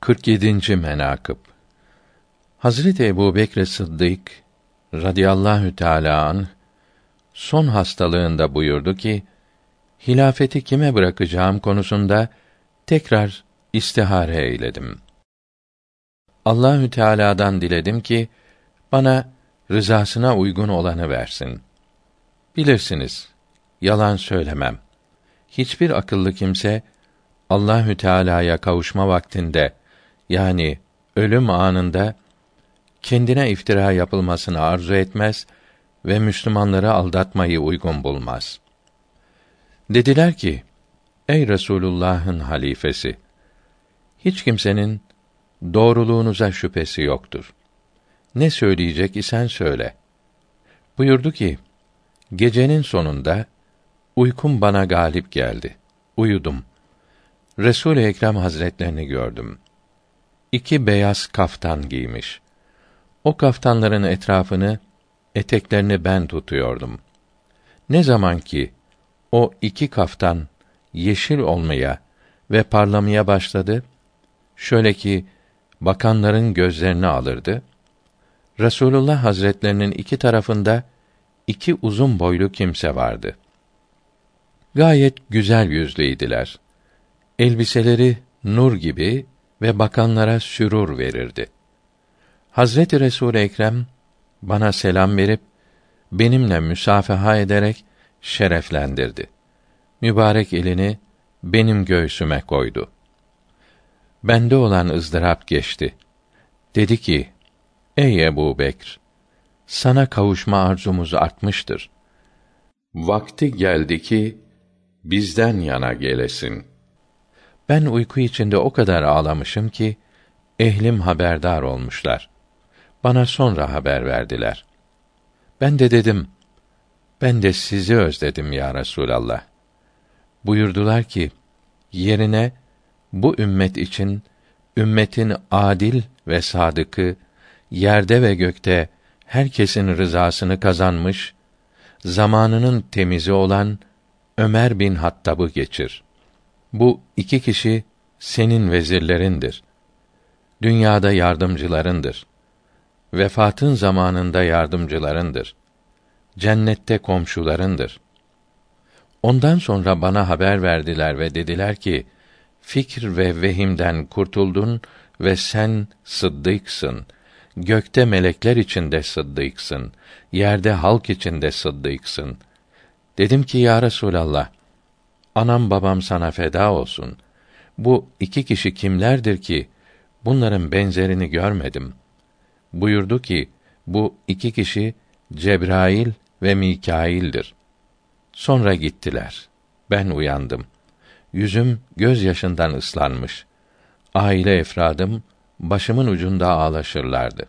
47. menakıb Hazreti Ebu Bekr Sıddık radıyallahu teâlâ anh, son hastalığında buyurdu ki, hilafeti kime bırakacağım konusunda tekrar istihare eyledim. Allahü Teala'dan diledim ki bana rızasına uygun olanı versin. Bilirsiniz, yalan söylemem. Hiçbir akıllı kimse Allahü Teala'ya kavuşma vaktinde yani ölüm anında kendine iftira yapılmasını arzu etmez ve Müslümanları aldatmayı uygun bulmaz. Dediler ki: Ey Resulullah'ın halifesi, hiç kimsenin doğruluğunuza şüphesi yoktur. Ne söyleyecek isen söyle. Buyurdu ki: Gecenin sonunda uykum bana galip geldi. Uyudum. Resul-i Ekrem Hazretlerini gördüm. İki beyaz kaftan giymiş. O kaftanların etrafını, eteklerini ben tutuyordum. Ne zaman ki o iki kaftan yeşil olmaya ve parlamaya başladı, şöyle ki bakanların gözlerini alırdı. Resulullah Hazretlerinin iki tarafında iki uzun boylu kimse vardı. Gayet güzel yüzlüydiler. Elbiseleri nur gibi ve bakanlara sürur verirdi. Hazreti Resul Ekrem bana selam verip benimle müsafaha ederek şereflendirdi. Mübarek elini benim göğsüme koydu. Bende olan ızdırap geçti. Dedi ki: Ey Ebu Bekr, sana kavuşma arzumuz artmıştır. Vakti geldi ki bizden yana gelesin. Ben uyku içinde o kadar ağlamışım ki ehlim haberdar olmuşlar. Bana sonra haber verdiler. Ben de dedim, ben de sizi özledim ya Resulallah. Buyurdular ki, yerine bu ümmet için ümmetin adil ve sadıkı yerde ve gökte herkesin rızasını kazanmış zamanının temizi olan Ömer bin Hattab'ı geçir. Bu iki kişi senin vezirlerindir. Dünyada yardımcılarındır. Vefatın zamanında yardımcılarındır. Cennette komşularındır. Ondan sonra bana haber verdiler ve dediler ki, fikir ve vehimden kurtuldun ve sen sıddıksın. Gökte melekler içinde sıddıksın. Yerde halk içinde sıddıksın. Dedim ki ya Resulallah, anam babam sana feda olsun. Bu iki kişi kimlerdir ki bunların benzerini görmedim. Buyurdu ki bu iki kişi Cebrail ve Mikail'dir. Sonra gittiler. Ben uyandım. Yüzüm göz yaşından ıslanmış. Aile efradım başımın ucunda ağlaşırlardı.